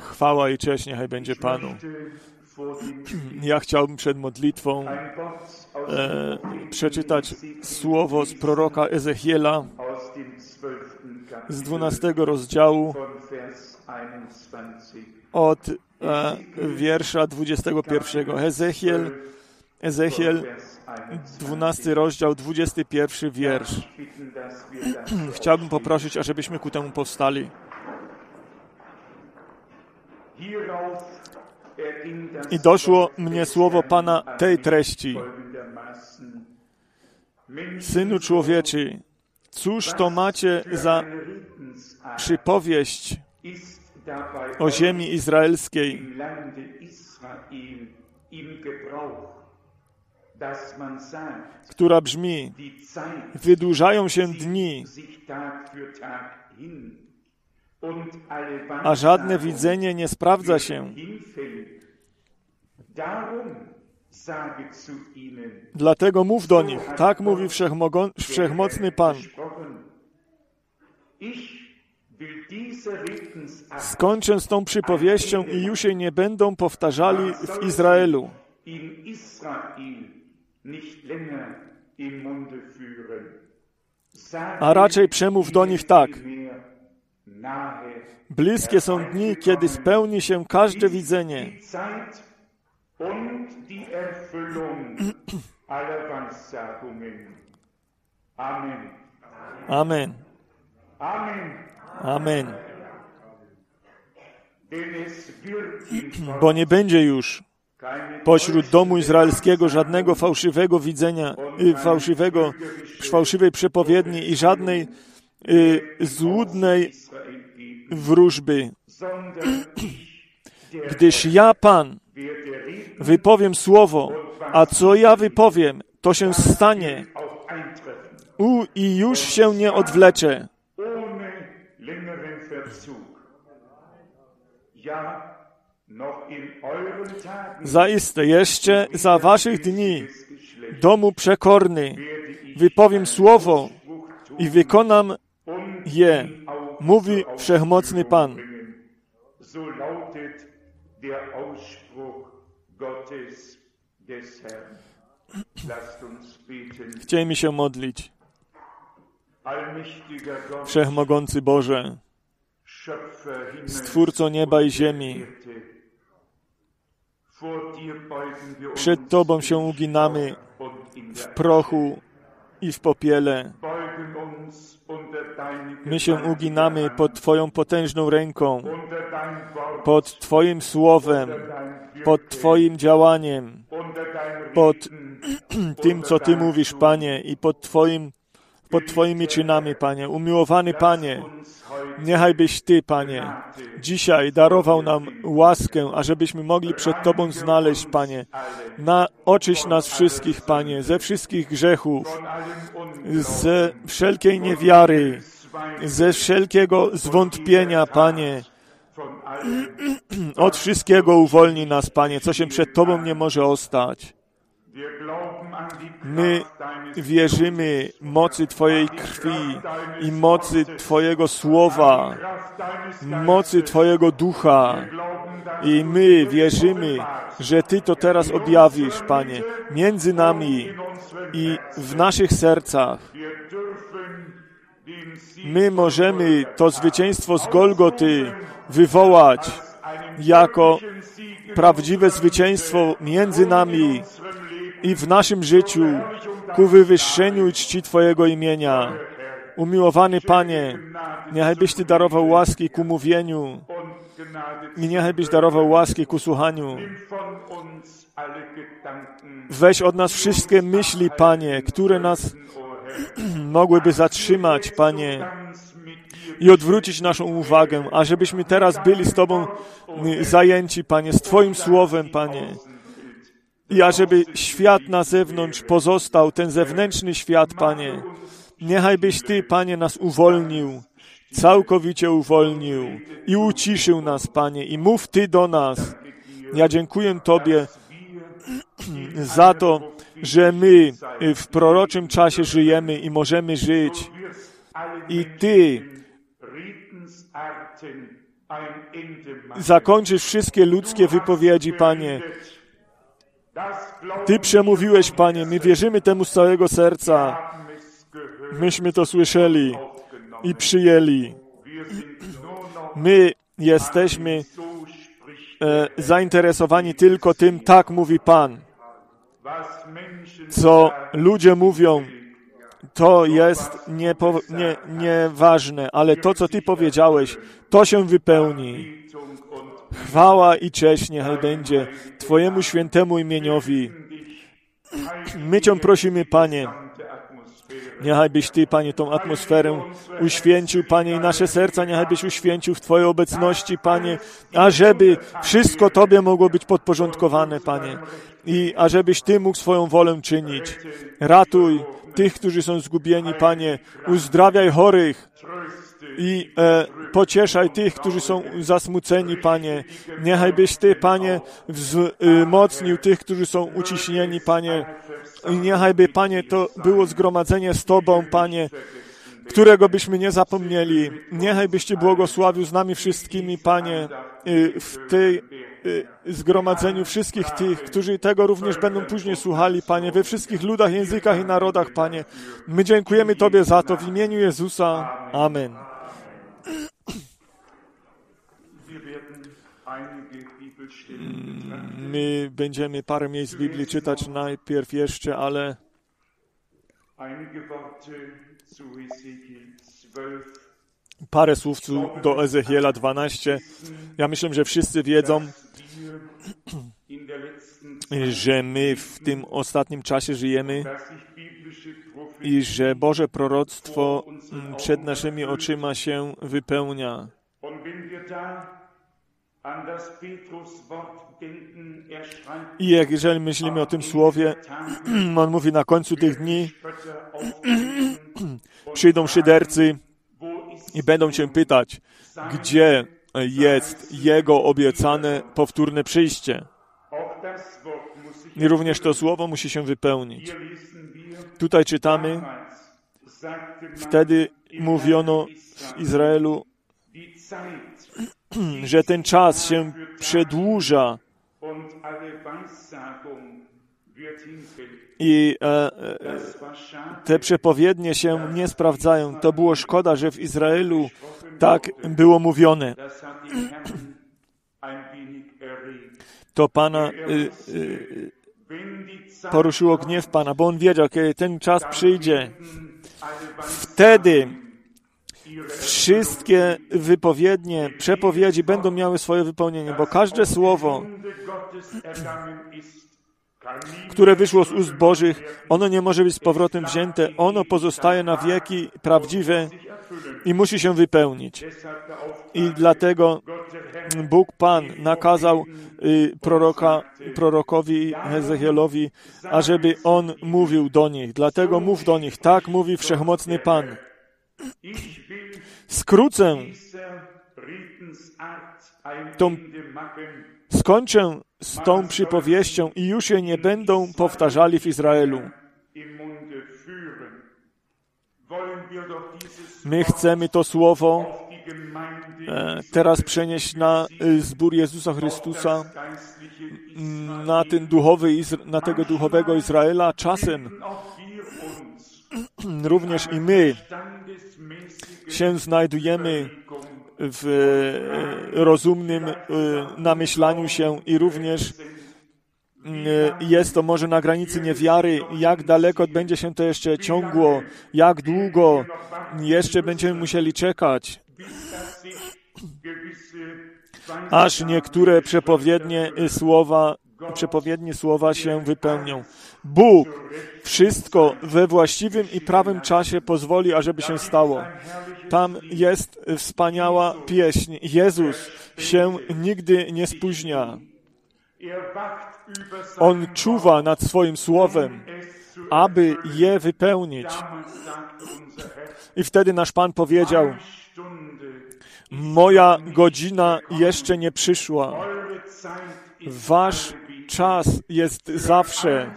Chwała i cześć niechaj będzie Panu. Ja chciałbym przed modlitwą e, przeczytać słowo z proroka Ezechiela z 12 rozdziału od e, wiersza 21. Ezechiel, Ezechiel 12 rozdział, 21 wiersz. Chciałbym poprosić, ażebyśmy ku temu powstali. I doszło mnie słowo Pana tej treści. Synu człowieczy, cóż to macie za przypowieść o ziemi izraelskiej, która brzmi, wydłużają się dni, a żadne widzenie nie sprawdza się. Dlatego mów do nich, tak mówi wszechmocny Pan. Skończę z tą przypowieścią i już jej nie będą powtarzali w Izraelu. A raczej przemów do nich tak. Bliskie są dni, kiedy spełni się każde widzenie. Amen. Amen. Bo nie będzie już pośród domu izraelskiego żadnego fałszywego widzenia, y, fałszywego, fałszywej przepowiedni i żadnej y, złudnej wróżby, gdyż ja, Pan, wypowiem słowo, a co ja wypowiem, to się stanie. U, i już się nie odwlecze. Zaiste jeszcze za waszych dni, domu przekorny, wypowiem słowo i wykonam je, mówi wszechmocny Pan. Chciejmy się modlić. Wszechmogący Boże, Stwórco nieba i ziemi, przed Tobą się uginamy w prochu i w popiele. My się uginamy pod Twoją potężną ręką, pod Twoim słowem, pod Twoim działaniem, pod tym, co Ty mówisz, Panie, i pod Twoim pod Twoimi czynami, Panie. Umiłowany Panie, niechaj byś Ty, Panie, dzisiaj darował nam łaskę, ażebyśmy mogli przed Tobą znaleźć, Panie. Na oczyś nas wszystkich, Panie, ze wszystkich grzechów, ze wszelkiej niewiary, ze wszelkiego zwątpienia, Panie. Od wszystkiego uwolni nas, Panie, co się przed Tobą nie może ostać. My wierzymy mocy Twojej krwi i mocy Twojego słowa, mocy Twojego ducha. I my wierzymy, że Ty to teraz objawisz, Panie, między nami i w naszych sercach. My możemy to zwycięstwo z Golgoty wywołać jako prawdziwe zwycięstwo między nami i w naszym życiu ku wywyższeniu i czci Twojego imienia. Umiłowany Panie, niechaj byś Ty darował łaski ku mówieniu i niechaj byś darował łaski ku słuchaniu. Weź od nas wszystkie myśli, Panie, które nas mogłyby zatrzymać, Panie, i odwrócić naszą uwagę, ażebyśmy teraz byli z Tobą zajęci, Panie, z Twoim słowem, Panie i ażeby świat na zewnątrz pozostał, ten zewnętrzny świat, Panie. Niechaj byś Ty, Panie, nas uwolnił, całkowicie uwolnił i uciszył nas, Panie, i mów Ty do nas. Ja dziękuję Tobie za to, że my w proroczym czasie żyjemy i możemy żyć. I Ty zakończysz wszystkie ludzkie wypowiedzi, Panie. Ty przemówiłeś, Panie, my wierzymy temu z całego serca. Myśmy to słyszeli i przyjęli. My jesteśmy e, zainteresowani tylko tym, tak mówi Pan. Co ludzie mówią, to jest niepo, nie, nieważne, ale to, co Ty powiedziałeś, to się wypełni. Chwała i cześć niechaj będzie Twojemu świętemu imieniowi. My Cię prosimy, Panie, Niechaj byś Ty, Panie, tą atmosferę uświęcił, Panie, i nasze serca niechaj byś uświęcił w Twojej obecności, Panie, ażeby wszystko Tobie mogło być podporządkowane, Panie, i ażebyś Ty mógł swoją wolę czynić. Ratuj tych, którzy są zgubieni, Panie, uzdrawiaj chorych, i e, pocieszaj tych, którzy są zasmuceni, Panie. Niechaj byś Ty, Panie, wzmocnił tych, którzy są uciśnieni, Panie. I niechaj by, Panie, to było zgromadzenie z Tobą, Panie, którego byśmy nie zapomnieli. Niechaj byście błogosławił z nami wszystkimi, Panie, y, w tej y, zgromadzeniu wszystkich tych, którzy tego również będą później słuchali, Panie, we wszystkich ludach, językach i narodach, Panie. My dziękujemy Tobie za to w imieniu Jezusa. Amen. My będziemy parę miejsc Biblii czytać najpierw jeszcze, ale parę słów do Ezechiela 12. Ja myślę, że wszyscy wiedzą, że my w tym ostatnim czasie żyjemy i że Boże proroctwo przed naszymi oczyma się wypełnia. I jak jeżeli myślimy o tym słowie, on mówi na końcu tych dni, przyjdą szydercy i będą cię pytać, gdzie jest jego obiecane powtórne przyjście. I również to słowo musi się wypełnić. Tutaj czytamy, wtedy mówiono w Izraelu, że ten czas się przedłuża i e, e, te przepowiednie się nie sprawdzają. To było szkoda, że w Izraelu tak było mówione. To Pana y, y, poruszyło gniew Pana, bo On wiedział, kiedy ten czas przyjdzie. Wtedy wszystkie wypowiednie, przepowiedzi będą miały swoje wypełnienie, bo każde słowo, które wyszło z ust Bożych, ono nie może być z powrotem wzięte, ono pozostaje na wieki prawdziwe i musi się wypełnić. I dlatego Bóg Pan nakazał y, proroka, prorokowi Hezechielowi, ażeby on mówił do nich. Dlatego mów do nich. Tak mówi Wszechmocny Pan. Skrócę tą, skończę z tą przypowieścią i już je nie będą powtarzali w Izraelu. My chcemy to słowo e, teraz przenieść na e, zbór Jezusa Chrystusa, na, ten duchowy, na tego duchowego Izraela. Czasem również i my się znajdujemy w e, rozumnym namyślaniu się i również jest to może na granicy niewiary, jak daleko będzie się to jeszcze ciągło, jak długo jeszcze będziemy musieli czekać, aż niektóre przepowiednie słowa, przepowiednie słowa się wypełnią. Bóg wszystko we właściwym i prawym czasie pozwoli, ażeby się stało. Tam jest wspaniała pieśń. Jezus się nigdy nie spóźnia. On czuwa nad swoim słowem, aby je wypełnić. I wtedy nasz Pan powiedział, moja godzina jeszcze nie przyszła. Wasz czas jest zawsze.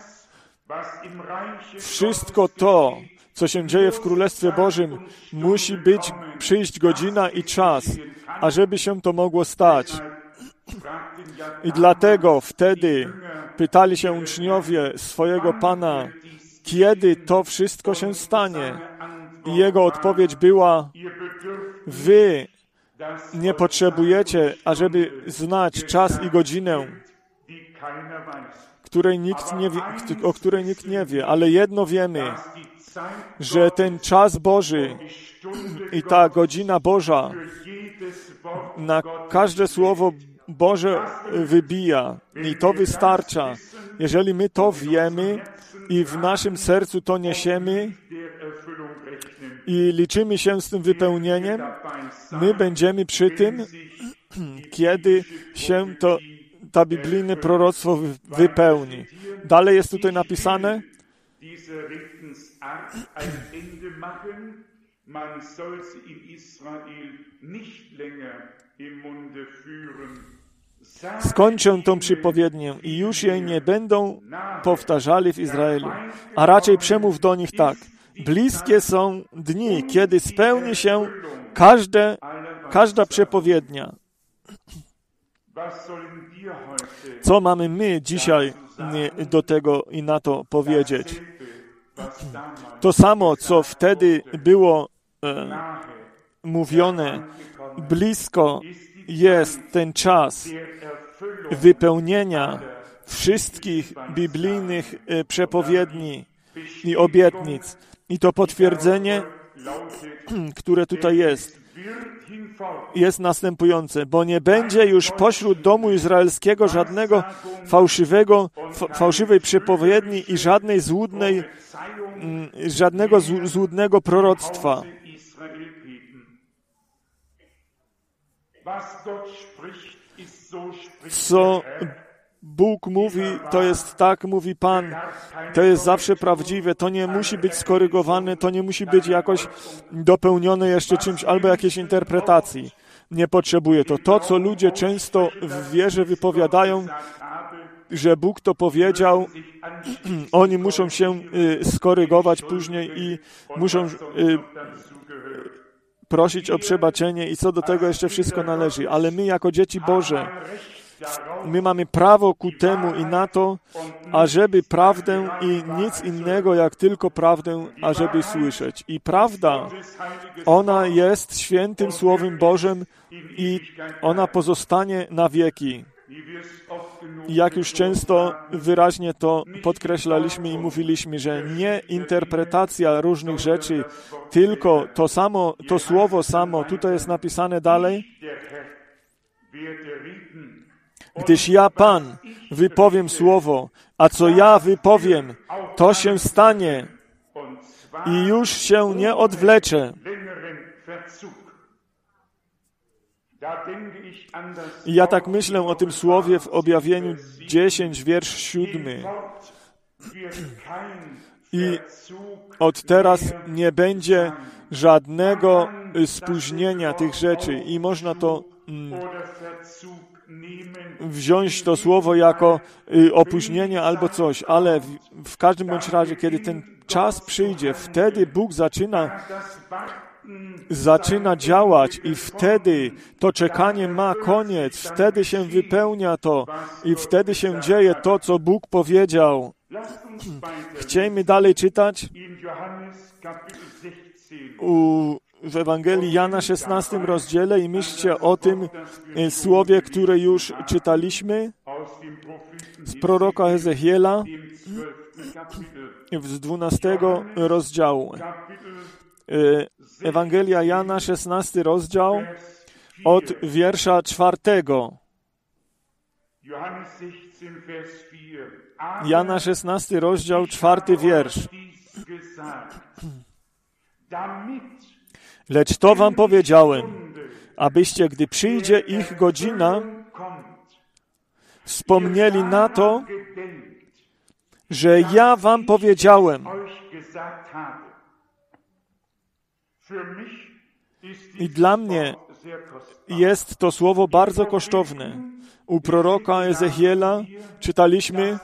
Wszystko to, co się dzieje w Królestwie Bożym, musi być, przyjść godzina i czas, ażeby się to mogło stać. I dlatego wtedy pytali się uczniowie swojego Pana, kiedy to wszystko się stanie. I jego odpowiedź była, wy nie potrzebujecie, ażeby znać czas i godzinę, której nikt nie wie, o której nikt nie wie, ale jedno wiemy, że ten czas Boży i ta godzina Boża na każde słowo Boże wybija i to wystarcza. Jeżeli my to wiemy i w naszym sercu to niesiemy i liczymy się z tym wypełnieniem, my będziemy przy tym, kiedy się to ta biblijne proroctwo wypełni. Dalej jest tutaj napisane, man soll sie in Israel nicht länger im Munde führen. Skończę tą przypowiednię i już jej nie będą powtarzali w Izraelu. A raczej przemów do nich tak. Bliskie są dni, kiedy spełni się każde, każda przepowiednia. Co mamy my dzisiaj do tego i na to powiedzieć? To samo, co wtedy było mówione, blisko jest ten czas wypełnienia wszystkich biblijnych e, przepowiedni i obietnic. I to potwierdzenie, które tutaj jest, jest następujące, bo nie będzie już pośród domu izraelskiego żadnego fałszywego, fałszywej przepowiedni i żadnej złudnej, mm, żadnego złudnego proroctwa. Co Bóg mówi, to jest tak, mówi Pan, to jest zawsze prawdziwe, to nie musi być skorygowane, to nie musi być jakoś dopełnione jeszcze czymś albo jakiejś interpretacji. Nie potrzebuje to. To, co ludzie często w wierze wypowiadają, że Bóg to powiedział, oni muszą się y, skorygować później i muszą prosić o przebaczenie i co do tego jeszcze wszystko należy. Ale my jako dzieci Boże, my mamy prawo ku temu i na to, ażeby prawdę i nic innego jak tylko prawdę, ażeby słyszeć. I prawda, ona jest świętym Słowem Bożym i ona pozostanie na wieki. Jak już często wyraźnie to podkreślaliśmy i mówiliśmy, że nie interpretacja różnych rzeczy, tylko to samo, to słowo samo, tutaj jest napisane dalej, gdyż ja, Pan, wypowiem słowo, a co ja wypowiem, to się stanie i już się nie odwlecze. I ja tak myślę o tym słowie w objawieniu 10, wiersz 7. I od teraz nie będzie żadnego spóźnienia tych rzeczy. I można to mm, wziąć to słowo jako y, opóźnienie albo coś, ale w, w każdym bądź razie, kiedy ten czas przyjdzie, wtedy Bóg zaczyna zaczyna działać i wtedy to czekanie ma koniec, wtedy się wypełnia to i wtedy się dzieje to, co Bóg powiedział. Chciejmy dalej czytać u, w Ewangelii Jana 16 rozdziale i myślcie o tym e, słowie, które już czytaliśmy z proroka Ezechiela z 12 rozdziału. Ewangelia Jana, 16 rozdział, od wiersza czwartego. Jana 16 rozdział, czwarty wiersz. Lecz to wam powiedziałem, abyście, gdy przyjdzie ich godzina, wspomnieli na to, że ja wam powiedziałem. I dla mnie jest to słowo bardzo kosztowne. U proroka Ezechiela czytaliśmy,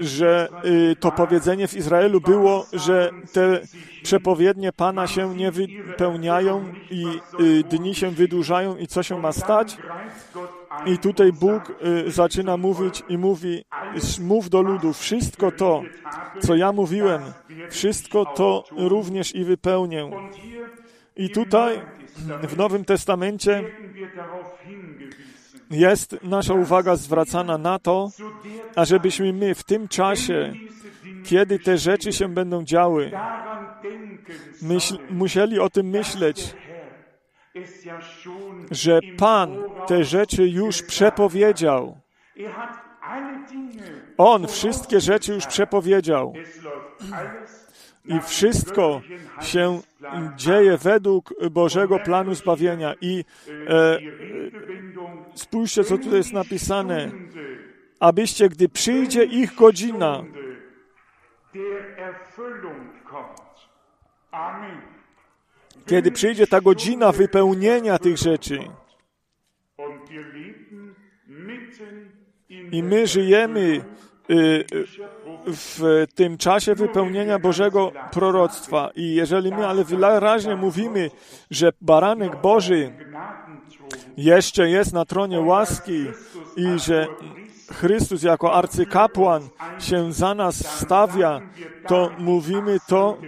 że y, to powiedzenie w Izraelu było, że te przepowiednie Pana się nie wypełniają i y, dni się wydłużają i co się ma stać? I tutaj Bóg y, zaczyna mówić i mówi, mów do ludu, wszystko to, co ja mówiłem, wszystko to również i wypełnię. I tutaj w Nowym Testamencie jest nasza uwaga zwracana na to, ażebyśmy my w tym czasie, kiedy te rzeczy się będą działy, myśl, musieli o tym myśleć, że Pan te rzeczy już przepowiedział. On wszystkie rzeczy już przepowiedział. I wszystko się dzieje według Bożego planu zbawienia. I e, spójrzcie, co tutaj jest napisane. Abyście, gdy przyjdzie ich godzina, kiedy przyjdzie ta godzina wypełnienia tych rzeczy, i my żyjemy y, w tym czasie wypełnienia Bożego proroctwa. I jeżeli my ale wyraźnie mówimy, że baranek Boży jeszcze jest na tronie łaski i że Chrystus jako arcykapłan się za nas stawia, to mówimy to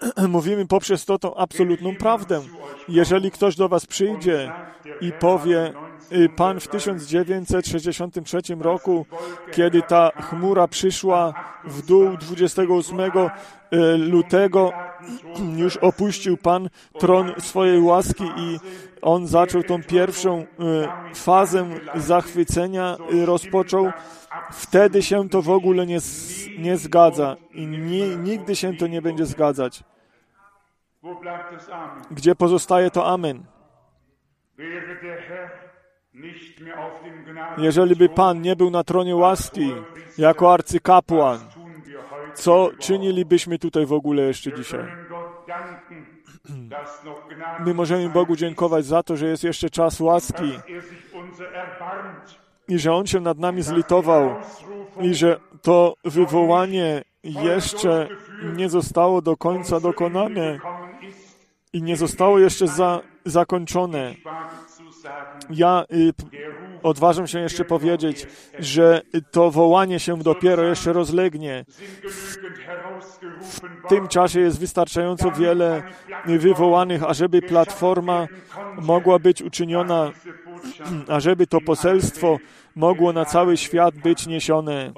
mówimy poprzez to tą absolutną prawdę. Jeżeli ktoś do Was przyjdzie i powie, y, Pan w 1963 roku, kiedy ta chmura przyszła w dół 28 y, lutego, już opuścił Pan tron swojej łaski i on zaczął tą pierwszą y, fazę zachwycenia, rozpoczął. Wtedy się to w ogóle nie, nie zgadza i nie, nigdy się to nie będzie zgadzać. Gdzie pozostaje to Amen? Jeżeli by Pan nie był na tronie łaski jako arcykapłan, co czynilibyśmy tutaj w ogóle jeszcze dzisiaj? My możemy Bogu dziękować za to, że jest jeszcze czas łaski i że On się nad nami zlitował i że to wywołanie jeszcze nie zostało do końca dokonane i nie zostało jeszcze za, zakończone. Ja odważam się jeszcze powiedzieć, że to wołanie się dopiero jeszcze rozlegnie. W, tym czasie jest wystarczająco wiele wywołanych, ażeby platforma mogła być uczyniona, ażeby to poselstwo mogło na cały świat być niesione.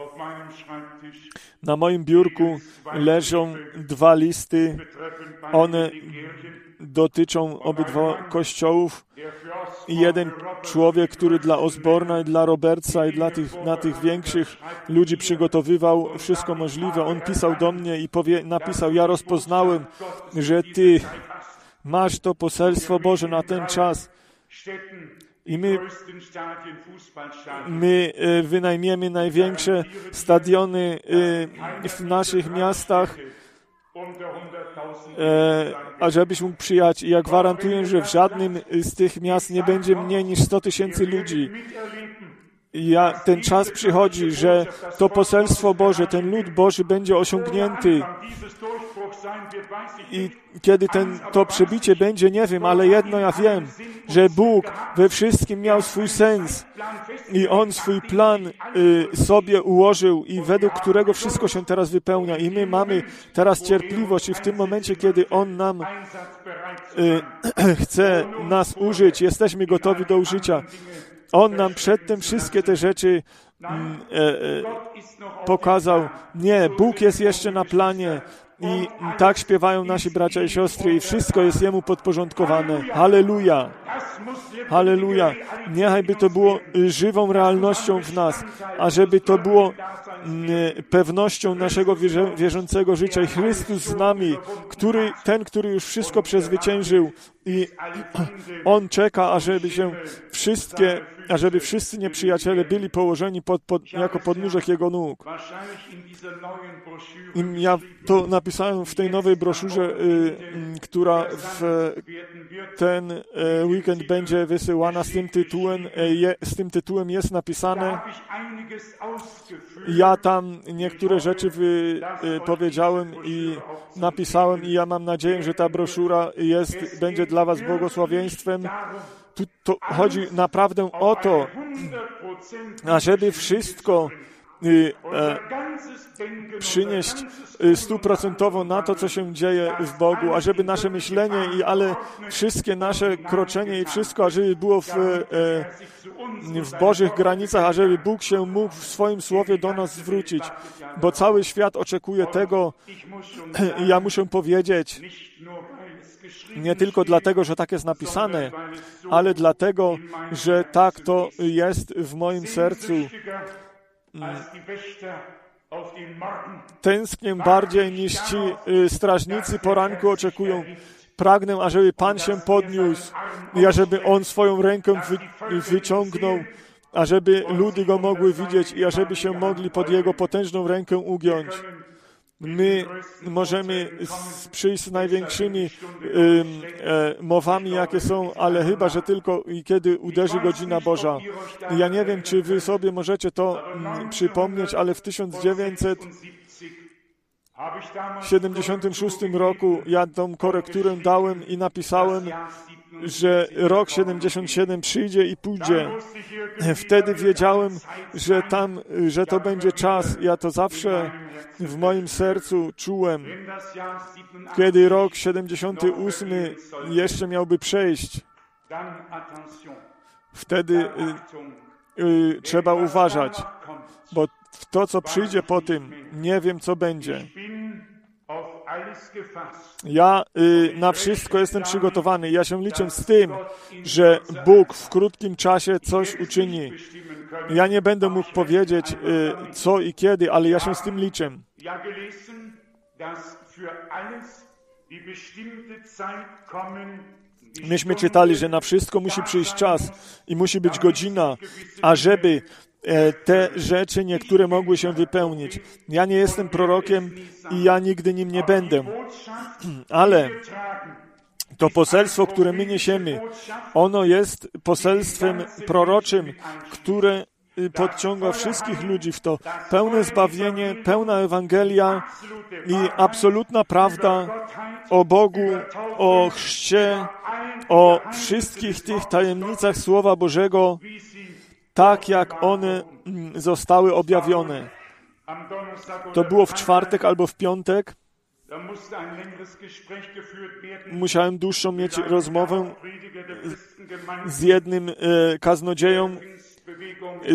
Na moim biurku leżą dwa listy. One dotyczą obydwa kościołów. I jeden człowiek, który dla Osborna i dla Robertsa i dla tych, na tych większych ludzi przygotowywał wszystko możliwe. On pisał do mnie i powie, napisał, ja rozpoznałem, że Ty masz to poselstwo Boże na ten czas. I my, my e, wynajmiemy największe stadiony e, w naszych miastach, e, ażebyś mógł przyjechać. I ja gwarantuję, że w żadnym z tych miast nie będzie mniej niż 100 tysięcy ludzi. Ja, ten czas przychodzi, że to poselstwo Boże, ten lud Boży będzie osiągnięty. I kiedy ten, to przebicie będzie, nie wiem, ale jedno ja wiem, że Bóg we wszystkim miał swój sens i On swój plan y, sobie ułożył i według którego wszystko się teraz wypełnia. I my mamy teraz cierpliwość i w tym momencie, kiedy On nam y, chce nas użyć, jesteśmy gotowi do użycia. On nam przedtem wszystkie te rzeczy mm, e, e, pokazał. Nie, Bóg jest jeszcze na planie. I tak śpiewają nasi bracia i siostry i wszystko jest Jemu podporządkowane. Halleluja! Halleluja! Niechaj by to było żywą realnością w nas, a żeby to było mm, pewnością naszego wierzącego życia. I Chrystus z nami, który, ten, który już wszystko przezwyciężył, I on czeka, ażeby się wszystkie, ażeby wszyscy nieprzyjaciele byli położeni pod, pod, jako podnóżek jego nóg. I ja to napisałem w tej nowej broszurze, y, która w ten y, weekend będzie wysyłana z tym tytułem, y, z tym tytułem jest napisane. Ja tam niektóre rzeczy powiedziałem i napisałem i ja mam nadzieję, że ta broszura jest, będzie dla Was błogosławieństwem. Tu chodzi naprawdę o to, ażeby wszystko y, e, przynieść y, stuprocentowo na to, co się dzieje w Bogu, ażeby nasze myślenie i ale wszystkie nasze kroczenie i wszystko, ażeby było w, e, w Bożych granicach, ażeby Bóg się mógł w swoim słowie do nas zwrócić, bo cały świat oczekuje tego i ja muszę powiedzieć, nie tylko dlatego, że tak jest napisane, ale dlatego, że tak to jest w moim sercu. Tęsknię bardziej niż ci y, strażnicy poranku oczekują. Pragnę, ażeby Pan się podniósł i ażeby On swoją rękę wy, wyciągnął, ażeby ludy Go mogły widzieć i ażeby się mogli pod Jego potężną rękę ugiąć. My możemy przyjść z największymi e, mowami, jakie są, ale chyba, że tylko i kiedy uderzy godzina Boża. Ja nie wiem, czy wy sobie możecie to mm, przypomnieć, ale w 1976 roku ja tą korekturę dałem i napisałem, że rok 77 przyjdzie i pójdzie. Wtedy wiedziałem, że tam, że to będzie czas. Ja to zawsze w moim sercu czułem, kiedy rok 78 jeszcze miałby przejść. Wtedy y, y, trzeba uważać, bo to, co przyjdzie po tym, nie wiem, co będzie. Ja y, na wszystko jestem przygotowany. Ja się liczę z tym, że Bóg w krótkim czasie coś uczyni. Ja nie będę mógł powiedzieć, y, co i kiedy, ale ja się z tym liczę. Myśmy czytali, że na wszystko musi przyjść czas i musi być godzina, ażeby te rzeczy niektóre mogły się wypełnić. Ja nie jestem prorokiem i ja nigdy nim nie będę. Ale to poselstwo, które my niesiemy, ono jest poselstwem proroczym, które y, podciąga wszystkich ludzi w to. Pełne zbawienie, pełna Ewangelia i absolutna prawda o Bogu, o chrzcie, o wszystkich tych tajemnicach Słowa Bożego, tak jak one mm, zostały objawione. To było w czwartek albo w piątek. Musiałem dłuższą mieć rozmowę z jednym e, kaznodzieją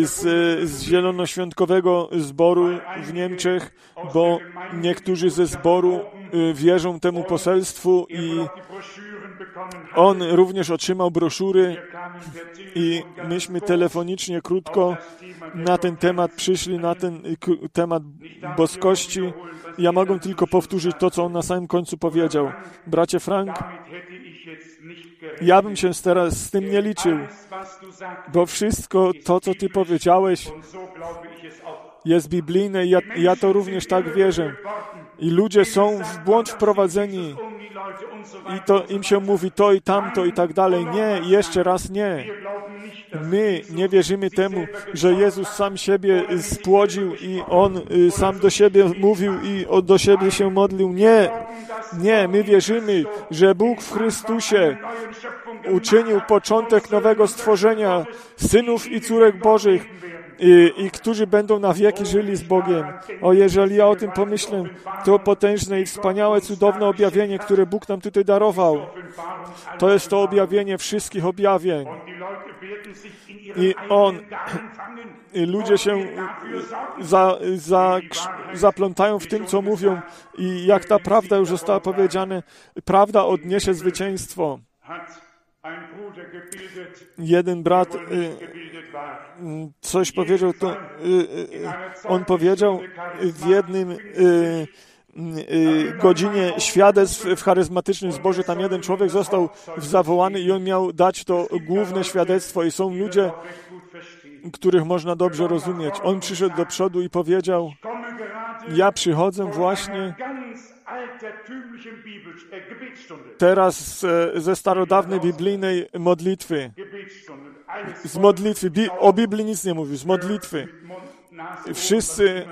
z, z zielonoświątkowego zboru w Niemczech, bo niektórzy ze zboru e, wierzą temu poselstwu i on również otrzymał broszury i myśmy telefonicznie krótko na ten temat przyszli, na ten temat boskości. Ja mogę tylko powtórzyć to, co on na samym końcu powiedział. Bracie Frank, ja bym się teraz z tym nie liczył, bo wszystko to, co Ty powiedziałeś, jest biblijne i ja, ja to również tak wierzę. I ludzie są w błąd wprowadzeni i to im się mówi to i tamto i tak dalej. Nie, jeszcze raz nie. My nie wierzymy temu, że Jezus sam siebie spłodził i On y, sam do siebie mówił i do siebie się modlił. Nie, nie, my wierzymy, że Bóg w Chrystusie uczynił początek nowego stworzenia synów i córek Bożych i, i którzy będą na wieki żyli z Bogiem. O, jeżeli ja o tym pomyślę, to potężne i wspaniałe, cudowne objawienie, które Bóg nam tutaj darował. To jest to objawienie wszystkich objawień. I On, i ludzie się za, za, zaplątają w tym, co mówią i jak ta prawda już została powiedziana, prawda odniesie zwycięstwo. Jeden brat y, y, coś powiedział, to y, on powiedział w jednym godzinie świadectw w charyzmatycznym zborze. Tam jeden człowiek został zawołany i on miał dać to główne świadectwo i są ludzie, których można dobrze rozumieć. On przyszedł do przodu i powiedział, ja przychodzę właśnie teraz ze starodawnej biblijnej modlitwy. Z modlitwy. O Biblii nic nie mówił, z modlitwy. Wszyscy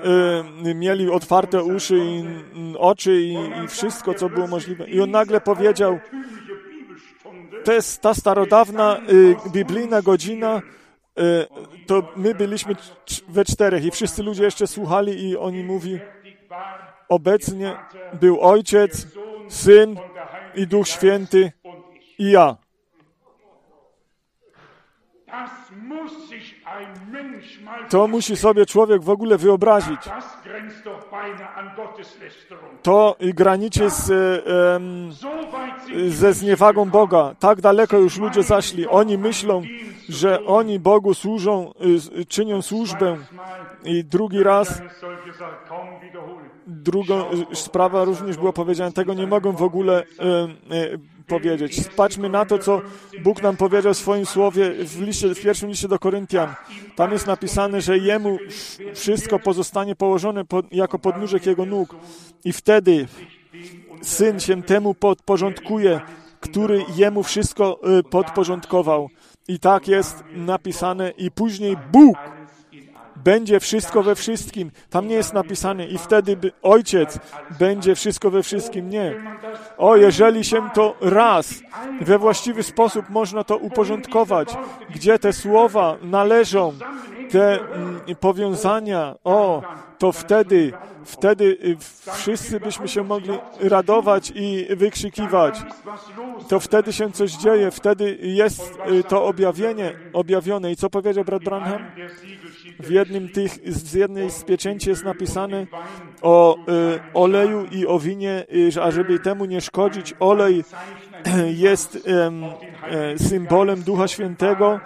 y, mieli otwarte uszy i oczy i, i wszystko, co było możliwe. I on nagle powiedział, to jest ta starodawna y, biblijna godzina, y, to my byliśmy we czterech i wszyscy ludzie jeszcze słuchali i oni mówi, obecnie był Ojciec, Syn i Duch Święty i ja. To musi sobie człowiek w ogóle wyobrazić. To graniczy z, ze zniewagą Boga. Tak daleko już ludzie zaszli. Oni myślą, że oni Bogu służą, y, czynią służbę. I drugi raz drugą sprawa również była powiedziana, tego nie mogę w ogóle powiedzieć. Spatrzmy na to, co Bóg nam powiedział w swoim słowie w, liście, w pierwszym liście do Koryntian. Tam jest napisane, że Jemu wszystko pozostanie położone pod, jako podnóżek Jego nóg. I wtedy Syn się temu podporządkuje, który Jemu wszystko y, podporządkował. I tak jest napisane. I później Bóg będzie wszystko we wszystkim. Tam nie jest napisane i wtedy ojciec będzie wszystko we wszystkim. Nie. O, jeżeli się to raz we właściwy sposób można to uporządkować, gdzie te słowa należą, te mm, powiązania, o, to wtedy, wtedy y, wszyscy byśmy się mogli radować i wykrzykiwać. To wtedy się coś dzieje, wtedy jest y, to objawienie, objawione. I co powiedział brat Branham? W jednym tych, z jednej z pieczęci jest napisane o y, oleju i o winie, y, ażeby temu nie szkodzić. Olej jest y, symbolem Ducha Świętego,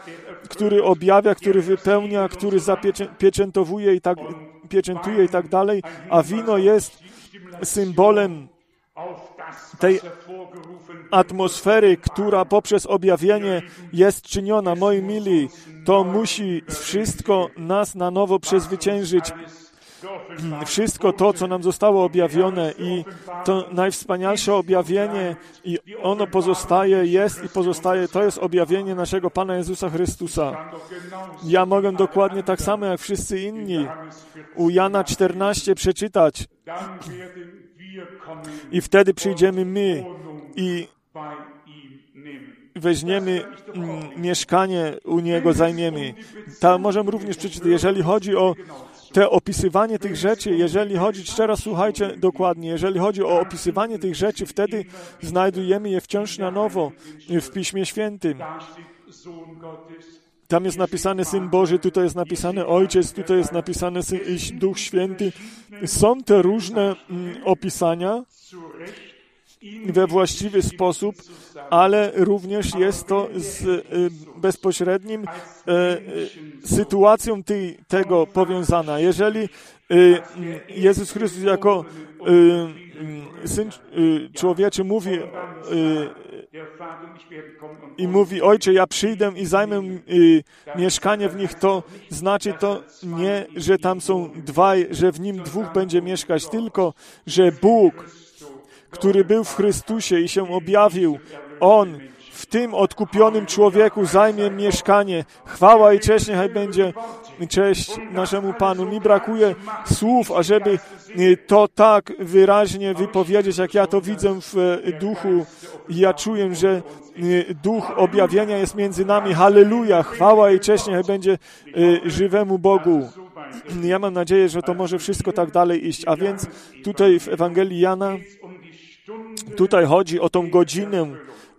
który objawia, który wypełnia, który zapieczętowuje i tak, pieczętuje i tak dalej, a wino jest symbolem tej atmosfery, która poprzez objawienie jest czyniona. Moi mili, to musi wszystko nas na nowo przezwyciężyć. Wszystko to, co nam zostało objawione i to najwspanialsze objawienie i ono pozostaje, jest i pozostaje, to jest objawienie naszego Pana Jezusa Chrystusa. Ja mogę dokładnie tak samo jak wszyscy inni u Jana 14 przeczytać i wtedy przyjdziemy my i weźmiemy mieszkanie u Niego, zajmiemy. Tam możemy również przeczytać, jeżeli chodzi o te opisywanie tych rzeczy, jeżeli chodzi, jeszcze raz słuchajcie dokładnie, jeżeli chodzi o opisywanie tych rzeczy, wtedy znajdujemy je wciąż na nowo w Piśmie Świętym. Tam jest napisany Syn Boży, tutaj jest napisany Ojciec, tutaj jest napisany Syn, Duch Święty. Są te różne mm, opisania we właściwy sposób, ale również jest to z y, bezpośrednim y, y, sytuacją tej, tego powiązana. Jeżeli Jezus Chrystus jako Syn Człowieczy mówi i mówi, Ojcze, ja przyjdę i zajmę mieszkanie w nich, to znaczy to nie, że tam są dwaj, że w nim dwóch będzie mieszkać, tylko, że Bóg który był w Chrystusie i się objawił, On tym odkupionym człowieku zajmie mieszkanie. Chwała i cześć niechaj będzie cześć naszemu Panu. Mi brakuje słów, ażeby y, to tak wyraźnie wypowiedzieć, jak ja to widzę w y, duchu. Ja czuję, że y, duch objawienia jest między nami. Halleluja! Chwała i cześć niechaj będzie żywemu Bogu. Ja mam nadzieję, że to może wszystko tak dalej iść. A więc tutaj w Ewangelii Jana Tutaj chodzi o tą godzinę,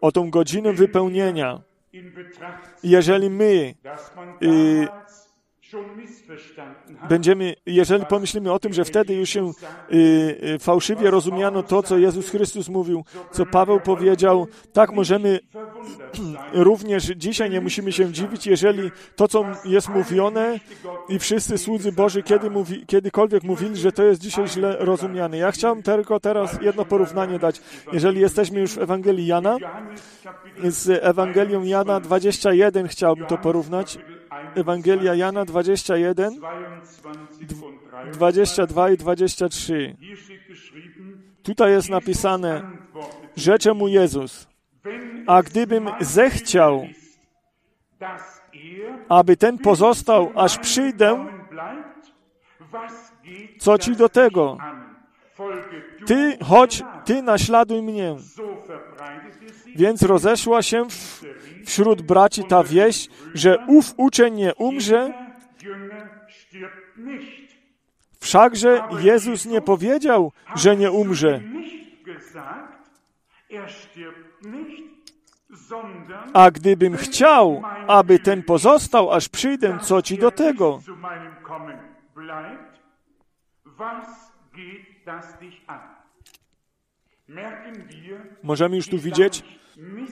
o tą godzinę wypełnienia. Jeżeli my y, będziemy, jeżeli pomyślimy o tym, że wtedy już się y, y, fałszywie rozumiano to, co Jezus Chrystus mówił, co Paweł powiedział, tak możemy również dzisiaj nie musimy się dziwić, jeżeli to, co jest mówione i wszyscy słudzy Boży kiedy mówi, kiedykolwiek mówili, że to jest dzisiaj źle rozumiane. Ja chciałem tylko teraz jedno porównanie dać. Jeżeli jesteśmy już w Ewangelii Jana, z Ewangelią Jana 21 chciałbym to porównać. Ewangelia Jana 21, 22 i 23. Tutaj jest napisane, rzecze mu Jezus, a gdybym zechciał, aby ten pozostał, aż przyjdę, co ci do tego? Ty chodź, ty naśladuj mnie. Więc rozeszła się w, wśród braci ta wieść, że ów uczeń nie umrze, wszakże Jezus nie powiedział, że nie umrze. A gdybym chciał, aby ten pozostał, aż przyjdę, co ci do tego? Możemy już tu widzieć,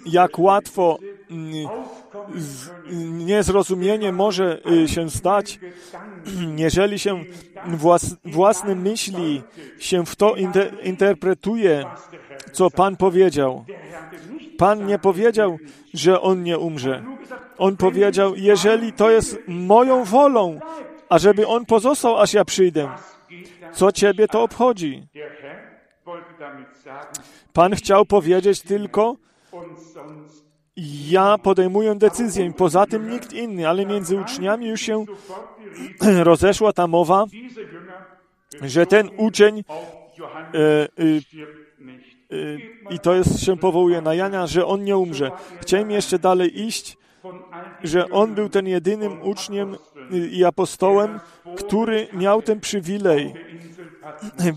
jak łatwo mm, niezrozumienie może y, się stać, jeżeli się włas, własne myśli się w to inter, interpretuje, co Pan powiedział. Pan nie powiedział, że On nie umrze. On powiedział, jeżeli to jest moją wolą, ażeby On pozostał, aż ja przyjdę, co Ciebie to obchodzi? Pan chciał powiedzieć tylko, ja podejmuję decyzję, poza tym nikt inny, ale między uczniami już się rozeszła ta mowa, że ten uczeń e, e, e, i to jest, się powołuje na Jania, że on nie umrze. Chciałem jeszcze dalej iść, że on był ten jedynym uczniem i apostołem, który miał ten przywilej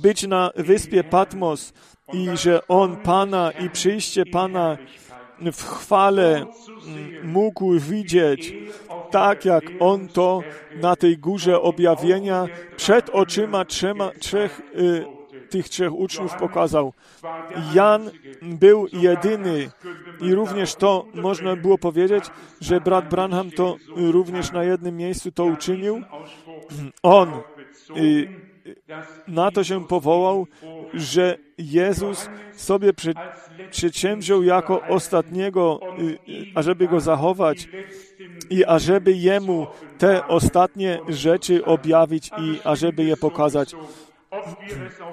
być na wyspie Patmos i że on Pana i przyjście Pana w chwale mógł widzieć, tak jak on to na tej górze objawienia przed oczyma trzema, trzech, y, tych trzech uczniów pokazał. Jan był jedyny i również to można było powiedzieć, że brat Branham to również na jednym miejscu to uczynił. On y, na to się powołał, że Jezus sobie przy, przedsięwziął jako ostatniego, y, y, ażeby go zachować i ażeby jemu te ostatnie rzeczy objawić i ażeby je pokazać.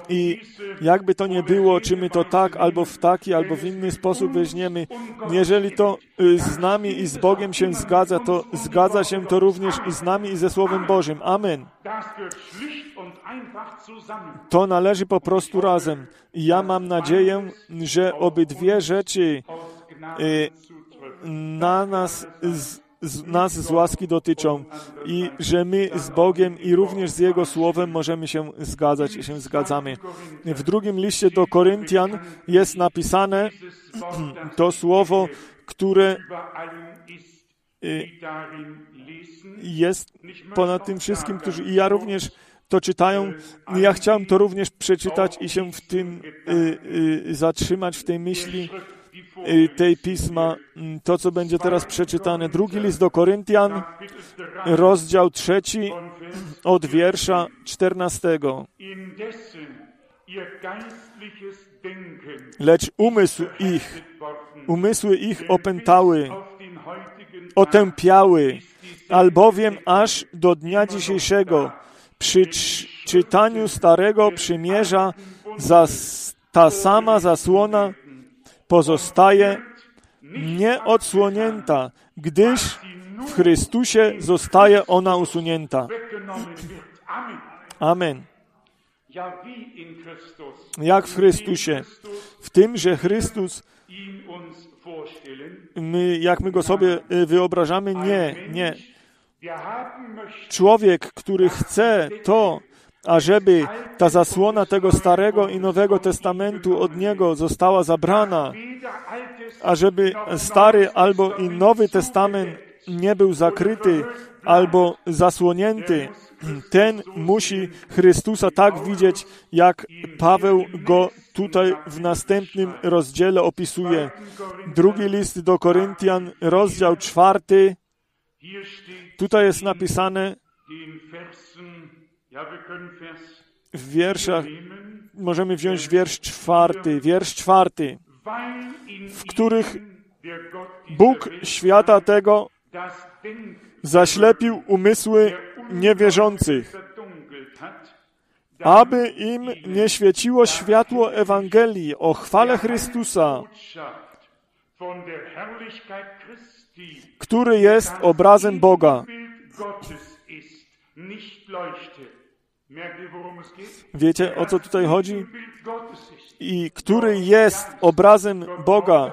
I jakby to nie było, czy my to tak, albo w taki, albo w inny sposób weźmiemy, jeżeli to y, z nami i z Bogiem się zgadza, to zgadza się to również i z nami i ze Słowem Bożym. Amen. To należy po prostu razem. I ja mam nadzieję, że obydwie rzeczy y, na nas z, z, nas z łaski dotyczą i że my z Bogiem i również z Jego Słowem możemy się zgadzać i się zgadzamy. W drugim liście do Koryntian jest napisane to słowo, które y, jest ponad tym wszystkim, którzy i ja również to czytają. Ja chciałem to również przeczytać i się w tym y, y, zatrzymać, w tej myśli tej pisma. Mm, to, co będzie teraz przeczytane. Drugi list do Koryntian, rozdział trzeci, od wiersza czternastego. Lecz umysł ich, umysły ich opętały, otępiały, albowiem aż do dnia dzisiejszego przy czytaniu Starego Przymierza ta sama zasłona pozostaje nieodsłonięta, gdyż w Chrystusie zostaje ona usunięta. Amen. Jak w Chrystusie. W tym, że Chrystus, my, jak my go sobie y, wyobrażamy, nie, nie. Człowiek, który chce to, ażeby ta zasłona tego Starego i Nowego Testamentu od niego została zabrana, ażeby Stary albo i Nowy Testament nie był zakryty albo zasłonięty, ten musi Chrystusa tak widzieć, jak Paweł go tutaj w następnym rozdziale opisuje. Drugi list do Koryntian, rozdział czwarty. Tutaj jest napisane w wierszach, możemy wziąć wiersz czwarty, wiersz czwarty, w których Bóg świata tego zaślepił umysły niewierzących, aby im nie świeciło światło Ewangelii o chwale Chrystusa, który jest obrazem Boga. Wiecie, o co tutaj chodzi? I który jest obrazem Boga.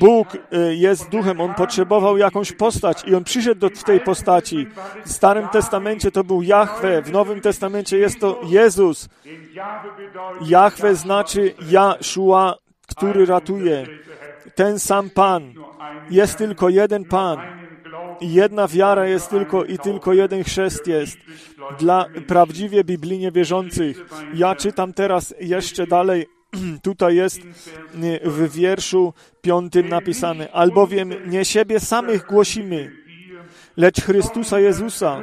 Bóg y, jest duchem, on potrzebował jakąś postać i on przyszedł do tej postaci. W Starym Testamencie to był Jahwe, w Nowym Testamencie jest to Jezus. Jahwe znaczy Jaszua, który ratuje. Ten sam Pan. Jest tylko jeden Pan. Jedna wiara jest tylko i tylko jeden chrzest jest dla prawdziwie biblijnie wierzących. Ja czytam teraz jeszcze dalej. Tutaj jest w wierszu piątym napisane, albowiem nie siebie samych głosimy, lecz Chrystusa Jezusa,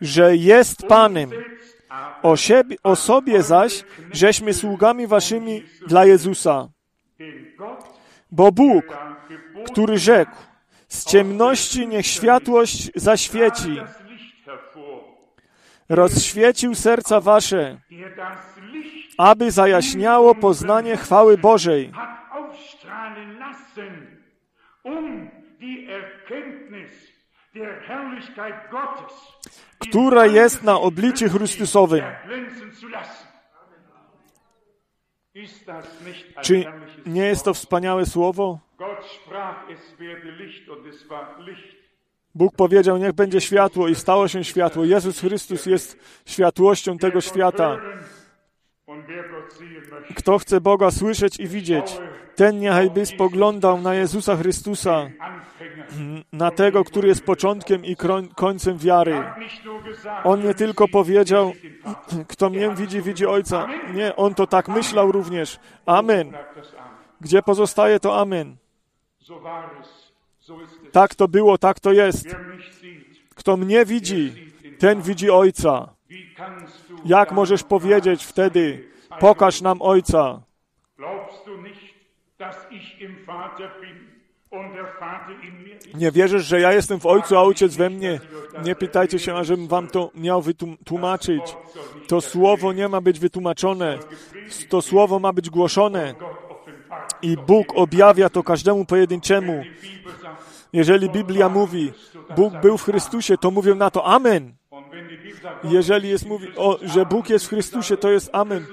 że jest Panem, o, siebie, o sobie zaś, żeśmy sługami waszymi dla Jezusa. Bo Bóg, który rzekł, z ciemności niech światłość zaświeci, rozświecił serca wasze, aby zajaśniało poznanie chwały Bożej, która jest na obliczu Chrystusowym. Czy nie jest to wspaniałe słowo? Bóg powiedział, niech będzie światło i stało się światło. Jezus Chrystus jest światłością tego świata. Kto chce Boga słyszeć i widzieć, ten niechajby spoglądał na Jezusa Chrystusa, na tego, który jest początkiem i końcem wiary. On nie tylko powiedział, kto mnie widzi, widzi Ojca. Nie, on to tak myślał również. Amen. Gdzie pozostaje to Amen? Tak to było, tak to jest. Kto mnie widzi, ten widzi Ojca. Jak możesz powiedzieć wtedy, pokaż nam Ojca? Nie wierzysz, że ja jestem w Ojcu, a Ojciec we mnie? Nie pytajcie się, ażebym wam to miał wytłumaczyć. To słowo nie ma być wytłumaczone. To słowo ma być głoszone. I Bóg objawia to każdemu pojedynczemu. Jeżeli Biblia mówi, Bóg był w Chrystusie, to mówią na to Amen. Jeżeli jest mówi, o, że Bóg jest w Chrystusie, to jest Amen.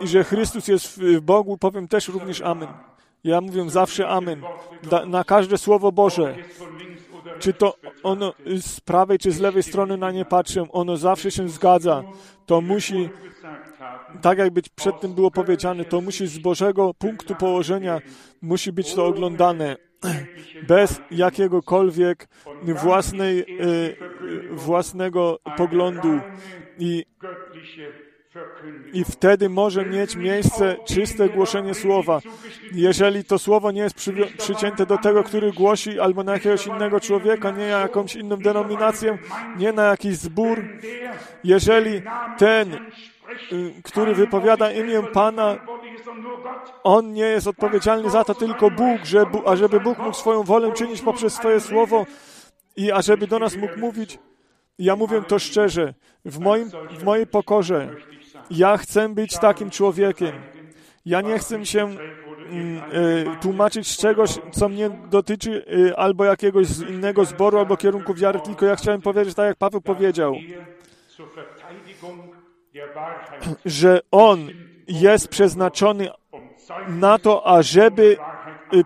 I że Chrystus jest w Bogu, powiem też również Amen. Ja mówię zawsze Amen. Da, na każde Słowo Boże. Czy to ono z prawej czy z lewej strony na nie patrzę, ono zawsze się zgadza. To musi, tak jak być przed tym było powiedziane, to musi z Bożego punktu położenia, musi być to oglądane bez jakiegokolwiek własnej, e, własnego poglądu i i wtedy może mieć miejsce czyste głoszenie słowa. Jeżeli to słowo nie jest przy, przycięte do tego, który głosi, albo na jakiegoś innego człowieka, nie na jakąś inną denominację, nie na jakiś zbór, jeżeli ten, y, który wypowiada imię Pana, on nie jest odpowiedzialny za to, tylko Bóg, że, ażeby Bóg mógł swoją wolę czynić poprzez swoje słowo i ażeby do nas mógł mówić, ja mówię to szczerze, w, moim, w mojej pokorze, ja chcę być takim człowiekiem. Ja nie chcę się mm, y, tłumaczyć czegoś, co mnie dotyczy y, albo jakiegoś innego zboru, albo kierunku wiary, tylko ja chciałem powiedzieć tak, jak Paweł powiedział, że on jest przeznaczony na to, ażeby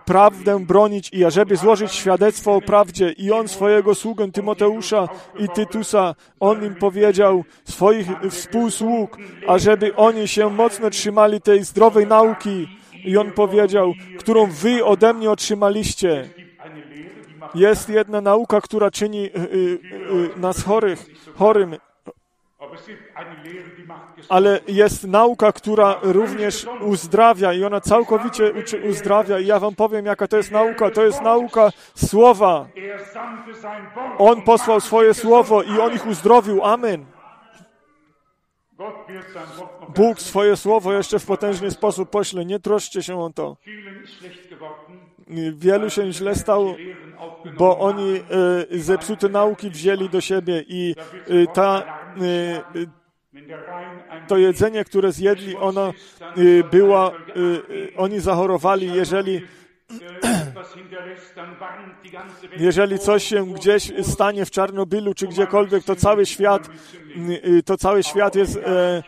prawdę bronić i ażeby złożyć świadectwo o prawdzie. I on swojego sługę Tymoteusza i Tytusa, on im powiedział swoich współsług, ażeby oni się mocno trzymali tej zdrowej nauki, I on powiedział, którą wy ode mnie otrzymaliście. Jest jedna nauka, która czyni y, y, y, nas chorych, chorym, ale jest nauka, która również uzdrawia i ona całkowicie uzdrawia. I ja wam powiem, jaka to jest nauka. To jest nauka słowa. On posłał swoje słowo i on ich uzdrowił. Amen. Bóg swoje słowo jeszcze w potężny sposób pośle. Nie troszcie się o to. Wielu się źle stało, bo oni e, zepsute nauki wzięli do siebie i e, ta to jedzenie, które zjedli, ono była, oni zachorowali, jeżeli jeżeli coś się gdzieś stanie w Czarnobylu czy gdziekolwiek, to cały świat, y, to cały świat jest, e, e,